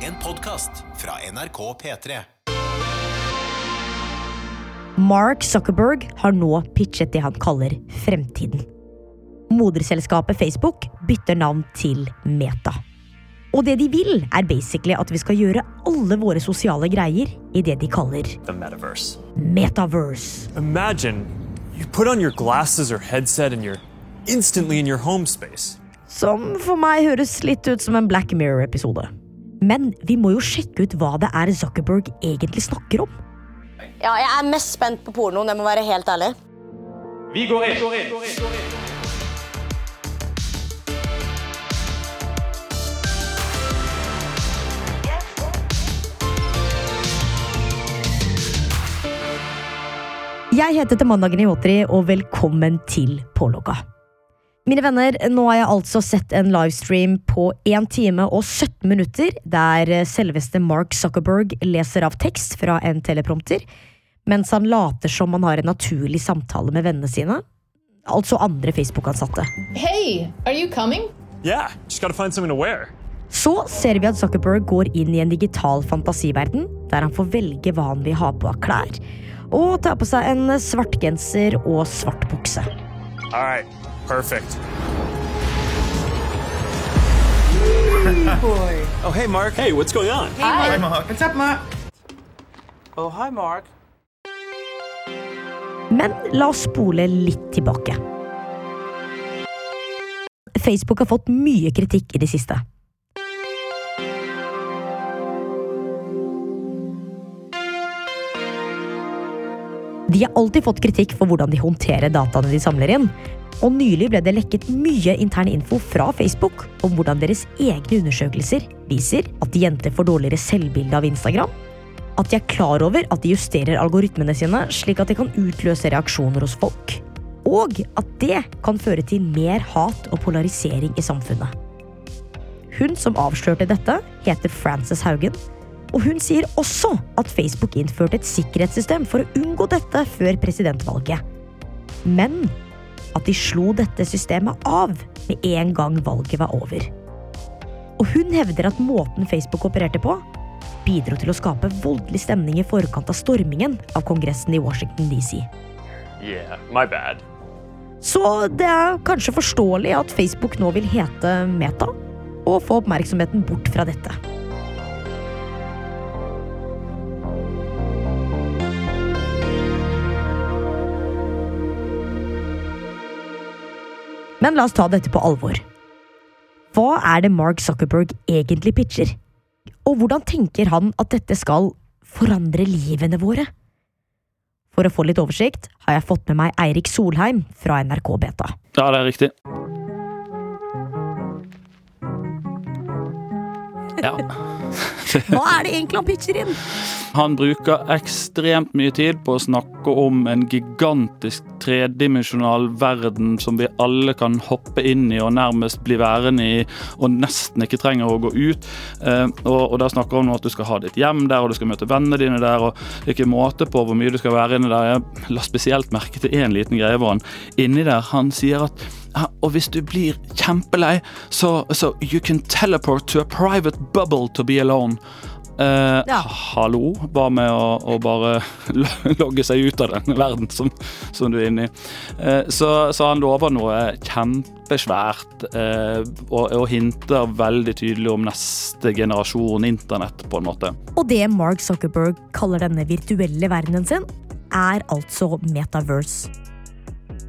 En podkast fra NRK P3. Mark Zuckerberg har nå pitchet det han kaller fremtiden. Moderselskapet Facebook bytter navn til Meta. Og det de vil, er basically at vi skal gjøre alle våre sosiale greier i det de kaller the metaverse. Metaverse. Imagine you put on your glasses or headset and you're instantly in your home space. Som for meg høres litt ut som en Black Mirror-episode. Men vi må jo sjekke ut hva det er Zuckerberg egentlig snakker om. Ja, jeg er mest spent på pornoen, jeg må være helt ærlig. Vi går inn. Jeg heter Tamanna Gnihotri, og velkommen til Pålogga. Mine venner, nå har jeg altså sett en livestream på 1 time og 17 minutter, der selveste Mark Zuckerberg leser av tekst fra en teleprompter, mens han later som han har en naturlig samtale med vennene sine, altså andre Facebook-ansatte. Hey, are you coming? Yeah, just gotta find something to wear. Så ser vi at Zuckerberg går inn i en digital fantasiverden, der han får velge hva han vil ha på av klær, og tar på seg en svart genser og svart bukse. All right, perfect. Oh, hey, Mark. Hey, what's going on? Hi. What's up, Mark? Oh, hi, Mark. Men la oss spole litt tilbake. Facebook har fått mye kritikk i det siste. De har alltid fått kritikk for hvordan de håndterer dataene de samler inn. Og nylig ble det lekket mye intern info fra Facebook om hvordan deres egne undersøkelser viser at jenter får dårligere selvbilde av Instagram, at de er klar over at de justerer algoritmene sine slik at de kan utløse reaksjoner hos folk, og at det kan føre til mer hat og polarisering i samfunnet. Hun som avslørte dette, heter Frances Haugen, og hun sier også at Facebook innførte et sikkerhetssystem for å unngå dette før presidentvalget. Men at de slo dette systemet av med en gang valget var over. Og hun hevder at måten Facebook opererte på, bidro til å skape voldelig stemning i forkant av stormingen av Kongressen i Washington DC. Yeah, my bad. Så det er kanskje forståelig at Facebook nå vil hete Meta, og få oppmerksomheten bort fra dette. Men la oss ta dette på alvor. Hva er det Mark Zuckerberg egentlig pitcher? Og hvordan tenker han at dette skal forandre livene våre? For å få litt oversikt har jeg fått med meg Eirik Solheim fra NRK Beta. Ja, det er riktig. Ja. Hva er det egentlig han pitcher inn? Han bruker ekstremt mye tid på å snakke om en gigantisk tredimensjonal verden som vi alle kan hoppe inn i og nærmest bli værende i, og nesten ikke trenger å gå ut. Eh, og, og der snakker han om at du skal ha ditt hjem der, og du skal møte vennene dine der. og Det er ikke måte på hvor mye du skal være inne der. Jeg la spesielt merke til én liten greie hvor han inni der han sier at og hvis du blir kjempelei, så, så you can teleport to a private bubble to be alone. Uh, Ja. Hallo? Hva med å, å bare logge seg ut av den verden som, som du er inne i? Eh, så, så han lover noe kjempesvært, uh, og, og hinter veldig tydelig om neste generasjon internett, på en måte. Og det Mark Zuckerberg kaller denne virtuelle verdenen sin, er altså metaverse.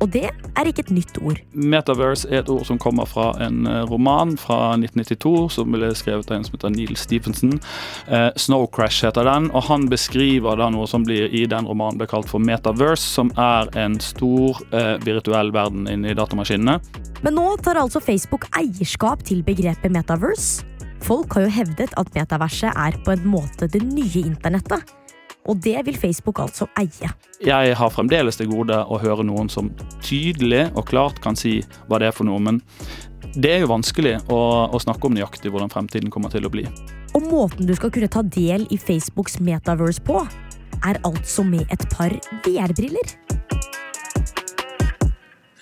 Og det er ikke et nytt ord. Metaverse er et ord som kommer fra en eh, roman fra 1992 som ble skrevet av en som heter Neil Stephenson. Eh, Snow Crash heter den, og han beskriver da noe som blir i den romanen ble kalt for metaverse, som er en stor eh, virtuell verden inni datamaskinene. Men nå tar altså Facebook eierskap til begrepet metaverse. Folk har jo hevdet at metaverset er på en måte det nye internettet. Og det vil Facebook altså eie. Jeg har fremdeles til gode å høre noen som tydelig og klart kan si hva det er for noe, men det er jo vanskelig å, å snakke om nøyaktig hvordan fremtiden kommer til å bli. Og måten du skal kunne ta del i Facebooks metaverse på, er altså med et par VR-briller.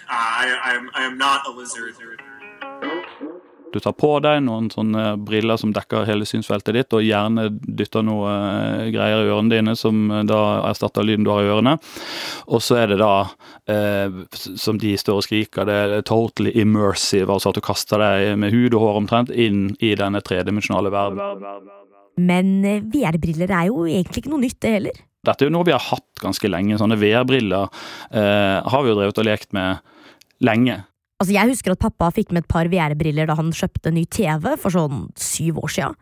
I, I, am, I am not a lizard. Du tar på deg noen sånne briller som dekker hele synsfeltet ditt, og gjerne dytter noe eh, greier i ørene dine som eh, da erstatter lyden du har i ørene. Og så er det da, eh, som de står og skriker, det er totally immersive, altså at du kaster deg med hud og hår omtrent inn i denne tredimensjonale verden. Men VR-briller er jo egentlig ikke noe nytt, det heller. Dette er jo noe vi har hatt ganske lenge. Sånne VR-briller eh, har vi jo drevet og lekt med lenge. Altså, Jeg husker at pappa fikk med et par VR-briller da han kjøpte ny TV for sånn syv år sia.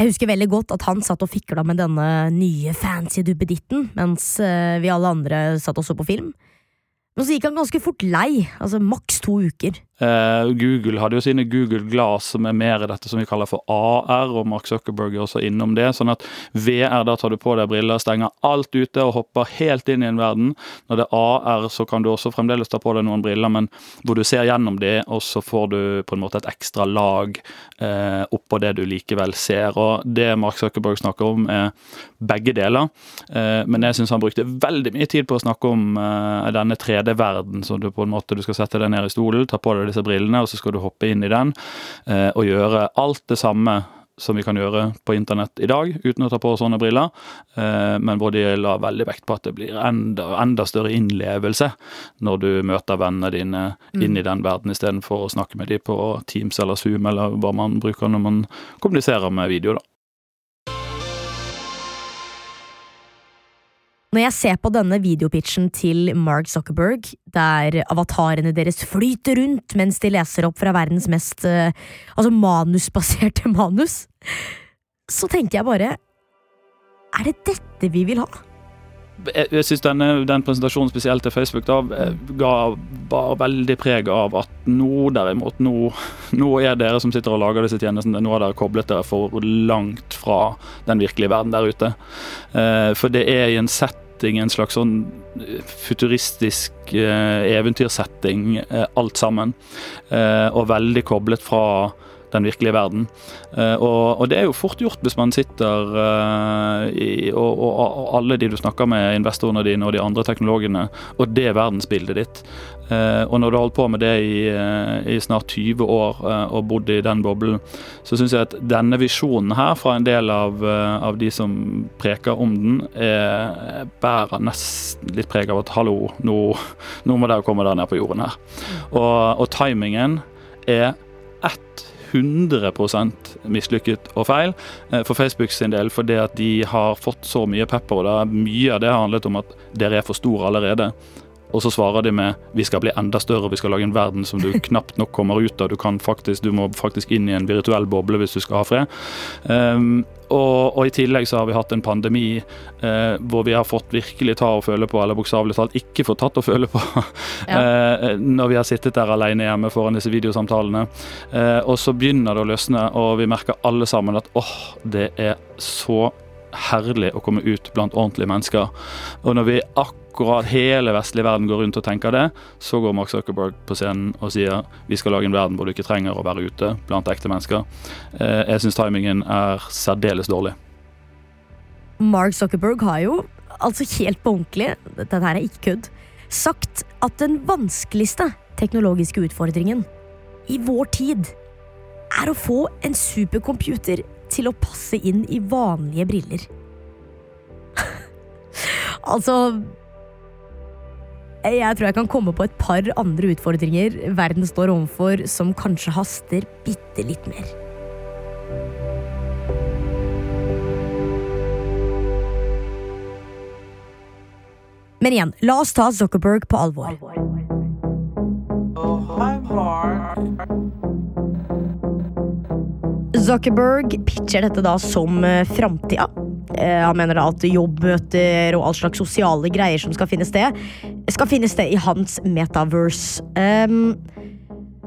Jeg husker veldig godt at han satt og fikla med denne nye fancy duppeditten, mens eh, vi alle andre satt og så på film. Men så gikk han ganske fort lei, altså maks to uker. Eh, Google hadde jo sine Google Glass, som er mer dette som vi kaller for AR, og Mark Zuckerberg er også innom det. Sånn at VR, da tar du på deg briller, stenger alt ute og hopper helt inn i en verden. Når det er AR, så kan du også fremdeles ta på deg noen briller, men hvor du ser gjennom det, og så får du på en måte et ekstra lag eh, oppå det du likevel ser. Og det Mark Zuckerberg snakker om, er begge deler. Eh, men jeg syns han brukte veldig mye tid på å snakke om eh, denne 3D-verden, så du på en måte du skal sette deg ned i stolen, ta på deg disse brillene, og så skal du hoppe inn i den eh, og gjøre alt det samme som vi kan gjøre på internett i dag, uten å ta på sånne briller. Eh, men de la veldig vekt på at det blir enda, enda større innlevelse når du møter vennene dine inn i den verden, istedenfor å snakke med dem på Teams eller Zoom, eller hva man bruker når man kommuniserer med video. da. Når jeg ser på denne videopitchen til Mark Zuckerberg, der avatarene deres flyter rundt mens de leser opp fra verdens mest eh, altså manusbaserte manus, så tenker jeg bare Er det dette vi vil ha? jeg, jeg denne, den presentasjonen spesielt til Facebook da, eh, ga bare veldig preg av at nå derimot, nå, nå er dere som sitter og lager disse tjenestene, nå har dere koblet dere for langt fra den virkelige verden der ute. Eh, for det er i en setting, en slags sånn futuristisk eh, eventyrsetting, eh, alt sammen. Eh, og veldig koblet fra den virkelige verden. Eh, og, og det er jo fort gjort hvis man sitter eh, i, og, og, og alle de du snakker med, investorene dine og de andre teknologene, og det er verdensbildet ditt. Eh, og når du har holdt på med det i, i snart 20 år og bodd i den boblen, så syns jeg at denne visjonen her fra en del av, av de som preker om den, er, bærer nesten litt preg av at hallo, nå, nå må dere komme der ned på jorden her. Og, og timingen er 100 mislykket og feil eh, for Facebook sin del, fordi at de har fått så mye pepper, og det mye av det har handlet om at dere er for store allerede. Og så svarer de med vi skal bli enda større, vi skal lage en verden som du knapt nok kommer ut av. Du, kan faktisk, du må faktisk inn i en virtuell boble hvis du skal ha fred. Um, og, og, i tillegg så har vi hatt en pandemi eh, hvor vi har fått virkelig ta og føle på, eller bokstavelig talt ikke fått tatt og føle på, Ja. eh, når vi har sittet der alene hjemme foran disse videosamtalene. Eh, og så begynner det å løsne, og vi merker alle sammen at åh, det er så herlig å komme ut blant ordentlige mennesker. Og når vi akkurat hele vestlige verden går rundt og tenker det, så går Mark Zuckerberg på scenen og sier vi skal lage en verden hvor du ikke trenger å være ute blant ekte mennesker. Eh, jeg syns timingen er særdeles dårlig. Mark Zuckerberg har jo, altså helt på ordentlig, dette her er ikke kødd, sagt at den vanskeligste teknologiske utfordringen i vår tid er å få en supercomputer til å passe inn i vanlige briller. altså Jeg tror jeg kan komme på et par andre utfordringer verden står overfor som kanskje haster bitte litt mer. Men igjen, la oss ta Zuckerberg på alvor. Zuckerberg pitcher dette da som uh, framtida. Eh, han mener da at jobbmøter og all slags sosiale greier som skal finne sted, skal finne sted i hans metaverse. Um,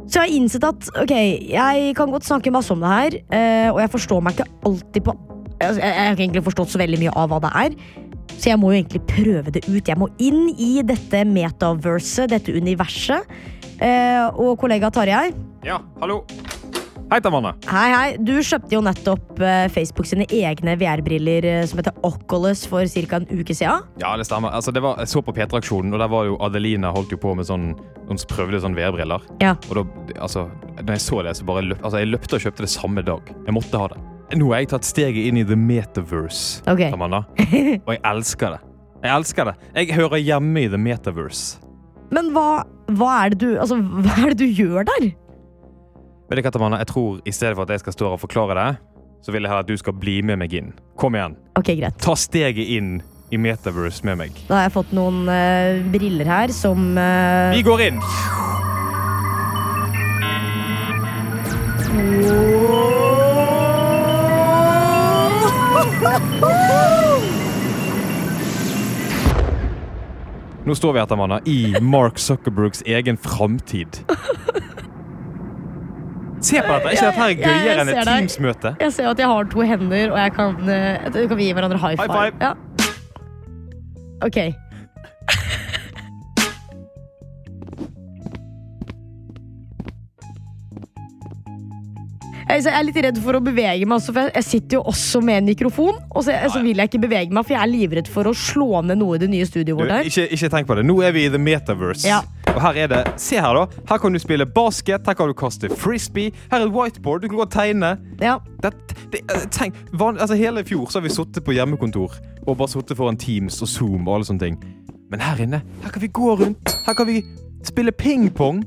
så jeg har innsett at ok, jeg kan godt snakke masse om det her, uh, og jeg forstår meg ikke alltid på altså, Jeg har ikke egentlig forstått så veldig mye av hva det er. Så jeg må jo egentlig prøve det ut. Jeg må inn i dette metaverset, dette universet. Uh, og kollega Tarjei, Ja, hallo. Hei, Tamanne. Hei, hei. Du kjøpte jo nettopp eh, Facebook sine egne VR-briller eh, som heter Oculus for ca. en uke siden. Ja, det stemmer. Altså, det var, jeg så på P3-aksjonen, og der var jo Adelina holdt jo på med sånn Hun prøvde sånn VR-briller. Ja. Og da, altså, når jeg så det, så bare løp, altså, jeg løpte og kjøpte det samme dag. Jeg måtte ha det. Nå har jeg tatt steget inn i the metaverse, okay. Tamanna. Og jeg elsker det. Jeg elsker det. Jeg hører hjemme i the metaverse. Men hva, hva, er det du, altså, hva er det du gjør der? Vet du hva, Tamanna? Jeg tror i stedet for at jeg skal stå her og forklare det, så vil jeg heller at du skal bli med meg inn. Kom igjen. Ok, greit. Ta steget inn i metaverse med meg. Da har jeg fått noen eh, briller her som eh, Vi går inn! Nå står vi etter manna i Mark Zuckerbergs egen framtid. Se på dette! Ikke dette her er gøyere enn et. Teams-møte? Jeg ser at jeg har to hender, og jeg kan, eh, kan vi gi hverandre high five. High five. Ja. Ok. Jeg er litt redd for å bevege meg, for jeg- jeg sitter jo også med en mikrofon. Og så, så vil jeg ikke bevege meg, for jeg er livredd for å slå ned noe i det nye studioet vårt. her. ikke, ikke tenk på det. Nå er vi i the metaverse. Ja. Og her er det, Se her, da. Her kan du spille basket, her kan du kaste frisbee. Her er et whiteboard, du kan gå og tegne. Ja. Det, det, eh, tenk, van, altså Hele fjor så har vi sittet på hjemmekontor og bare sittet foran Teams og Zoom og alle sånne ting. Men her inne her kan vi gå rundt. Her kan vi spille pingpong.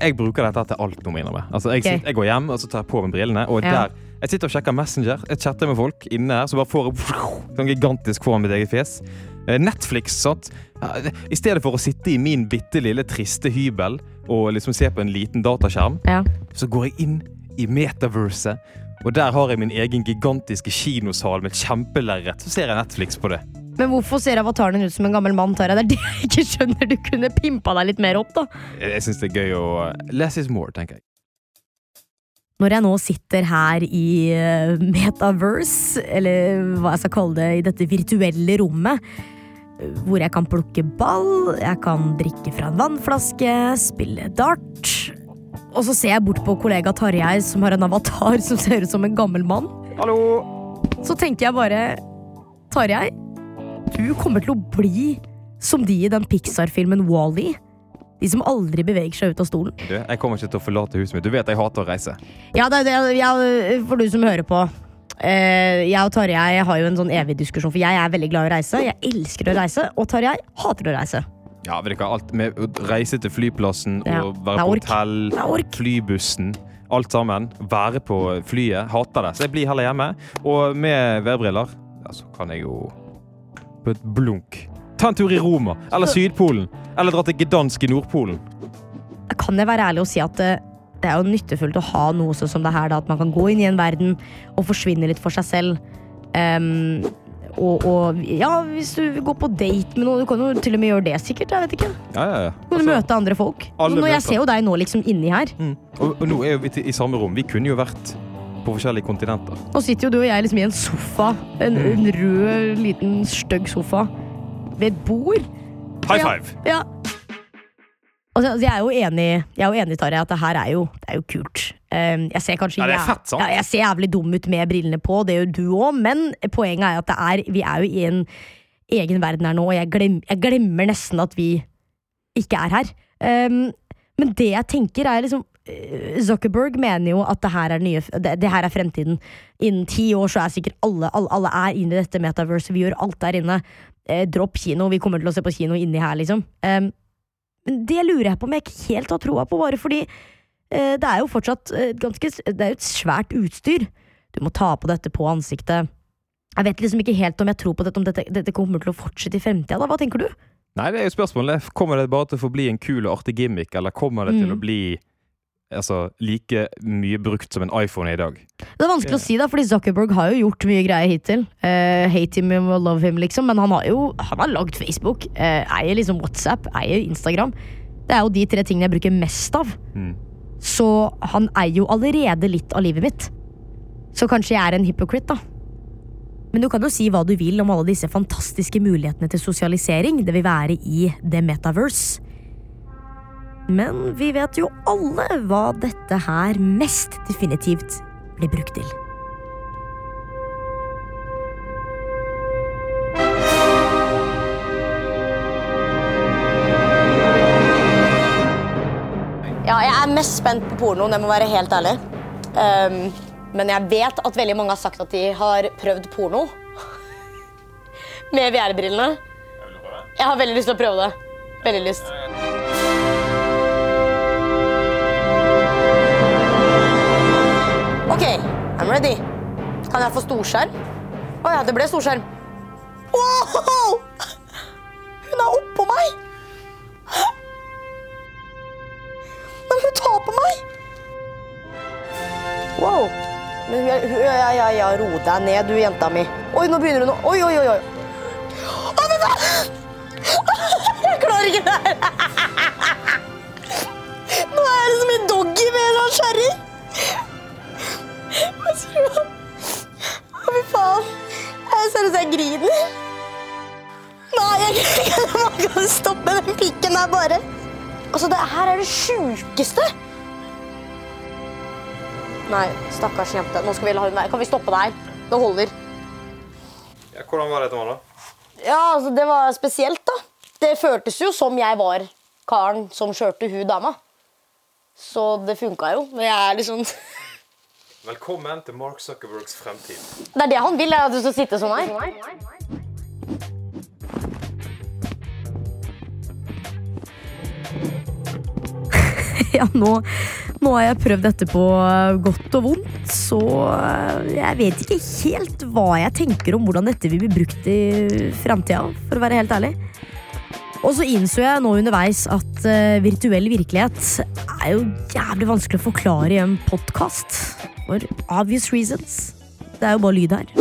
Jeg bruker dette til alt nå, må jeg. Altså, jeg, okay. sitter, jeg går hjem og så tar jeg på meg brillene. Og Ja. der, Jeg sitter og sjekker Messenger. Jeg chatter med folk inne her. Så bare får sånn gigantisk foran mitt eget fjes. Eh, Netflix, sant. Eh, I stedet for å sitte i min bitte lille triste hybel og liksom se på en liten dataskjerm, Ja. så går jeg inn i metaverset. Og der har jeg min egen gigantiske kinosal med et kjempelerret. Så ser jeg Netflix på det. Men hvorfor ser avataren din ut som en gammel mann? Tara? Det er det jeg ikke skjønner. Du kunne pimpa deg litt mer opp, da. Jeg jeg syns det er gøy å Less is more, tenker jeg. Når jeg nå sitter her i eh, Metaverse, eller hva jeg skal kalle det, i dette virtuelle rommet, eh, hvor jeg kan plukke ball, jeg kan drikke fra en vannflaske, spille dart Og så ser jeg bort på kollega Tarjei, som har en avatar som ser ut som en gammel mann. Hallo! Så tenker jeg bare Tarjei, du kommer til å bli som de i den Pixar-filmen Wall-E. De som aldri beveger seg ut av stolen. Du, jeg kommer ikke til å forlate huset mitt. Du vet jeg hater å reise. Ja, det, det, ja, for du som hører på. Eh, jeg og Tarjei har jo en sånn evig diskusjon, for jeg er veldig glad i å reise. Jeg elsker å reise, og Tarjei hater å reise. Ja, vet hva, alt med å reise til flyplassen Ja, og være på hotell, flybussen, alt sammen. Være på flyet. Hater det. Så jeg blir heller hjemme. Og med værbriller ja, så kan jeg jo på et blunk ta en tur i Roma eller Sydpolen. Eller dra til Gdansk i Nordpolen. Kan jeg være ærlig og si at det, er jo nyttefullt å ha noe sånn som det her, da, at man kan gå inn i en verden og forsvinne litt for seg selv. Um, og, og ja, hvis du går på date med noen, du kan jo til og med gjøre det sikkert. jeg vet ikke. Ja, ja, ja. Du kan Altså, møte andre folk. Nå, jeg ser jo deg nå liksom inni her. mm. og, og nå er vi i samme rom. Vi kunne jo vært på forskjellige kontinenter. Nå sitter jo du og jeg liksom i en sofa. En, Mm. en rød, liten, stygg sofa. Ved et bord. High five! Ja. Så, altså, jeg er jo enig, jeg er jo enig Tarjei, at det her er jo, det er jo kult. Um, jeg ser kanskje Ja, fett, sant? Ja, jeg ser jævlig dum ut med brillene på, det gjør du òg, men poenget er at det er, vi er jo i en egen verden her nå, og jeg, glem, jeg glemmer nesten at vi ikke er her. Um, men det jeg tenker, er liksom eh, Zuckerberg mener jo at det her er, nye, det, det her er fremtiden. Innen ti år så er sikkert alle, alle, alle er inne i dette metaverset. Vi gjør alt der inne. Eh, dropp kino. Vi kommer til å se på kino inni her, liksom. Um, men det lurer jeg på om jeg ikke helt har troa på, bare fordi eh, det er jo fortsatt eh, ganske Det er jo et svært utstyr. Du må ta på dette på ansiktet. Jeg vet liksom ikke helt om jeg tror på dette, om dette, dette kommer til å fortsette i fremtida. Hva tenker du? Nei, det er jo spørsmålet. Kommer det bare til å forbli en kul og artig gimmick, eller kommer det til Mm. å bli altså, like mye brukt som en iPhone er i dag? Det er vanskelig å si, da, fordi Zuckerberg har jo gjort mye greier hittil. Uh, hate him or love him, liksom. Men han har jo han har lagd Facebook, Uh, eier liksom WhatsApp, eier Instagram. Det er jo de tre tingene jeg bruker mest av. Mm. Så han eier jo allerede litt av livet mitt. Så kanskje jeg er en hypocrite, da. Men du kan jo si hva du vil om alle disse fantastiske mulighetene til sosialisering det vil være i The Metaverse. Men vi vet jo alle hva dette her mest definitivt blir brukt til. Ja, jeg er mest spent på porno, jeg må være helt ærlig. Um, men jeg vet at veldig mange har sagt at de har prøvd porno. Med VR-brillene. Jeg har veldig lyst til å prøve det. Veldig lyst. Ready. Kan jeg få storskjerm? Å ja, det ble storskjerm. Wow! Hun er oppå meg! Men hun tar på meg! Wow. Men ja, ja, ja, ro deg ned, du jenta mi. Oi, nå begynner hun å Oi, oi, oi. Å, men da! Jeg klarer ikke det her. Nå er det som en doggy med en sånn Å, fy faen. Jeg ser ut som jeg griner. Nei, jeg kan ikke stoppe den pikken der, bare. Altså, det her er det sjukeste. Nei, stakkars jente. Nå skal vi la hun være. Kan vi stoppe der? Det holder. Ja, hvordan var det, Tamara? Ja, altså, det var spesielt, da. Det føltes jo som jeg var karen som kjørte hun dama. Så det funka jo. Men jeg er litt liksom Velkommen til Mark Zuckerbergs fremtid. Det er det han vil, er at du skal sitte sånn her. Ja, nå, nå har jeg prøvd dette på godt og vondt, så eh, jeg vet ikke helt hva jeg tenker om hvordan dette vil bli brukt i framtida, for å være helt ærlig. Og så innså jeg nå underveis at uh, virtuell virkelighet er jo jævlig vanskelig å forklare i en podkast. For obvious reasons. Det er jo bare lyd her.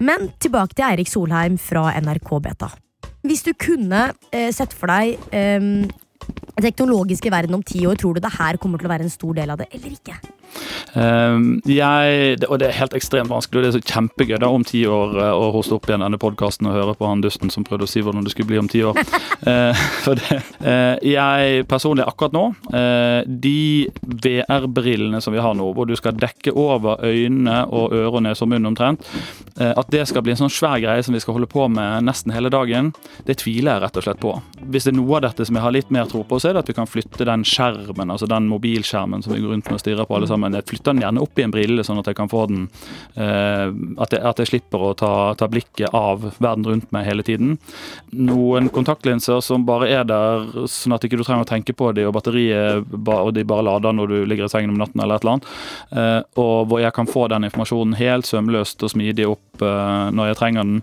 Men tilbake til Eirik Solheim fra NRK Beta. Hvis du kunne uh, sett for deg um, den teknologiske verden om ti år, tror du det her kommer til å være en stor del av det, eller ikke? Ehm, jeg, og det er helt ekstremt vanskelig, og det er så kjempegøy da om ti år eh, å hoste opp igjen denne podkasten og høre på han dusten som prøvde å si hvordan det skulle bli om ti år. Eh, for det, eh, jeg personlig akkurat nå, de VR-brillene som vi har nå, hvor du skal dekke over øynene og øre som nese og munn omtrent, at det skal bli en sånn svær greie som vi skal holde på med nesten hele dagen, det tviler jeg rett og slett på. Hvis det er noe av dette som jeg har litt mer tro på, så er det at vi kan flytte den skjermen, altså den mobilskjermen som vi går rundt med og stirrer på alle sammen. Jeg flytter den gjerne opp i en brille, sånn at jeg kan få den eh, at, jeg, at jeg slipper å ta, ta blikket av verden rundt meg hele tiden. Noen kontaktlinser som bare er der, sånn at ikke du trenger å tenke på dem, og batteriet og de bare lader når du ligger i sengen om natten eller et eller annet. Eh, og hvor jeg kan få den informasjonen helt sømløst og smidig opp eh, når jeg trenger den.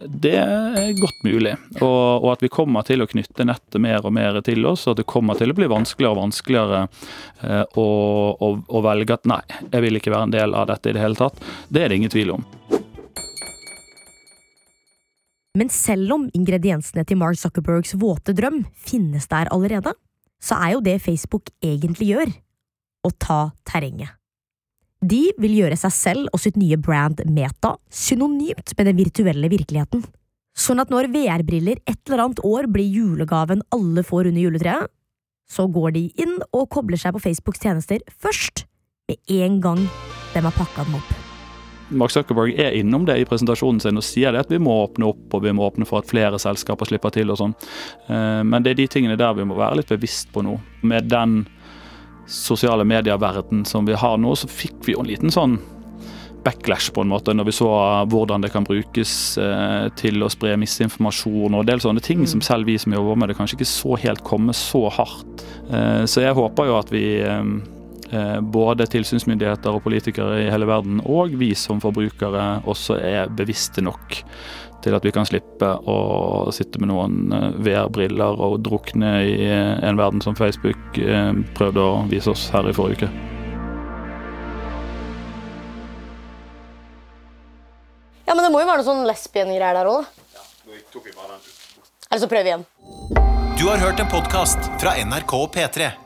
Det er godt mulig. Og, og at vi kommer til å knytte nettet mer og mer til oss, og at det kommer til å bli vanskeligere og vanskeligere eh, å, å, å velge at nei, jeg vil ikke være en del av dette i det hele tatt. Det er det ingen tvil om. Men selv om ingrediensene til Mark Zuckerbergs våte drøm finnes der allerede, så er jo det Facebook egentlig gjør, å ta terrenget. De vil gjøre seg selv og sitt nye brand Meta synonymt med den virtuelle virkeligheten. Sånn at når VR-briller et eller annet år blir julegaven alle får under juletreet, så går de inn og kobler seg på Facebooks tjenester først, med en gang de har pakka dem opp. Mark Zuckerberg er innom det i presentasjonen sin og sier det at vi må åpne opp og vi må åpne for at flere selskaper slipper til og sånn. Eh, Men det er de tingene der vi må være litt bevisst på nå. Med den sosiale medieverden som vi har nå, så fikk vi jo en liten sånn backlash på en måte når vi så hvordan det kan brukes eh, til å spre misinformasjon og en del sånne ting som selv vi som jobber med det kanskje ikke så helt kommer så hardt. Eh, så jeg håper jo at vi eh, både tilsynsmyndigheter og politikere i hele verden, og vi som forbrukere også er bevisste nok til at vi kan slippe å sitte med noen eh, VR-briller og drukne i eh, en verden som Facebook eh, prøvde å vise oss her i forrige uke. Ja, men det må jo være noe sånn lesbiengreier der òg, da. Eller så prøver vi igjen. Du har hørt en podkast fra NRK og P3.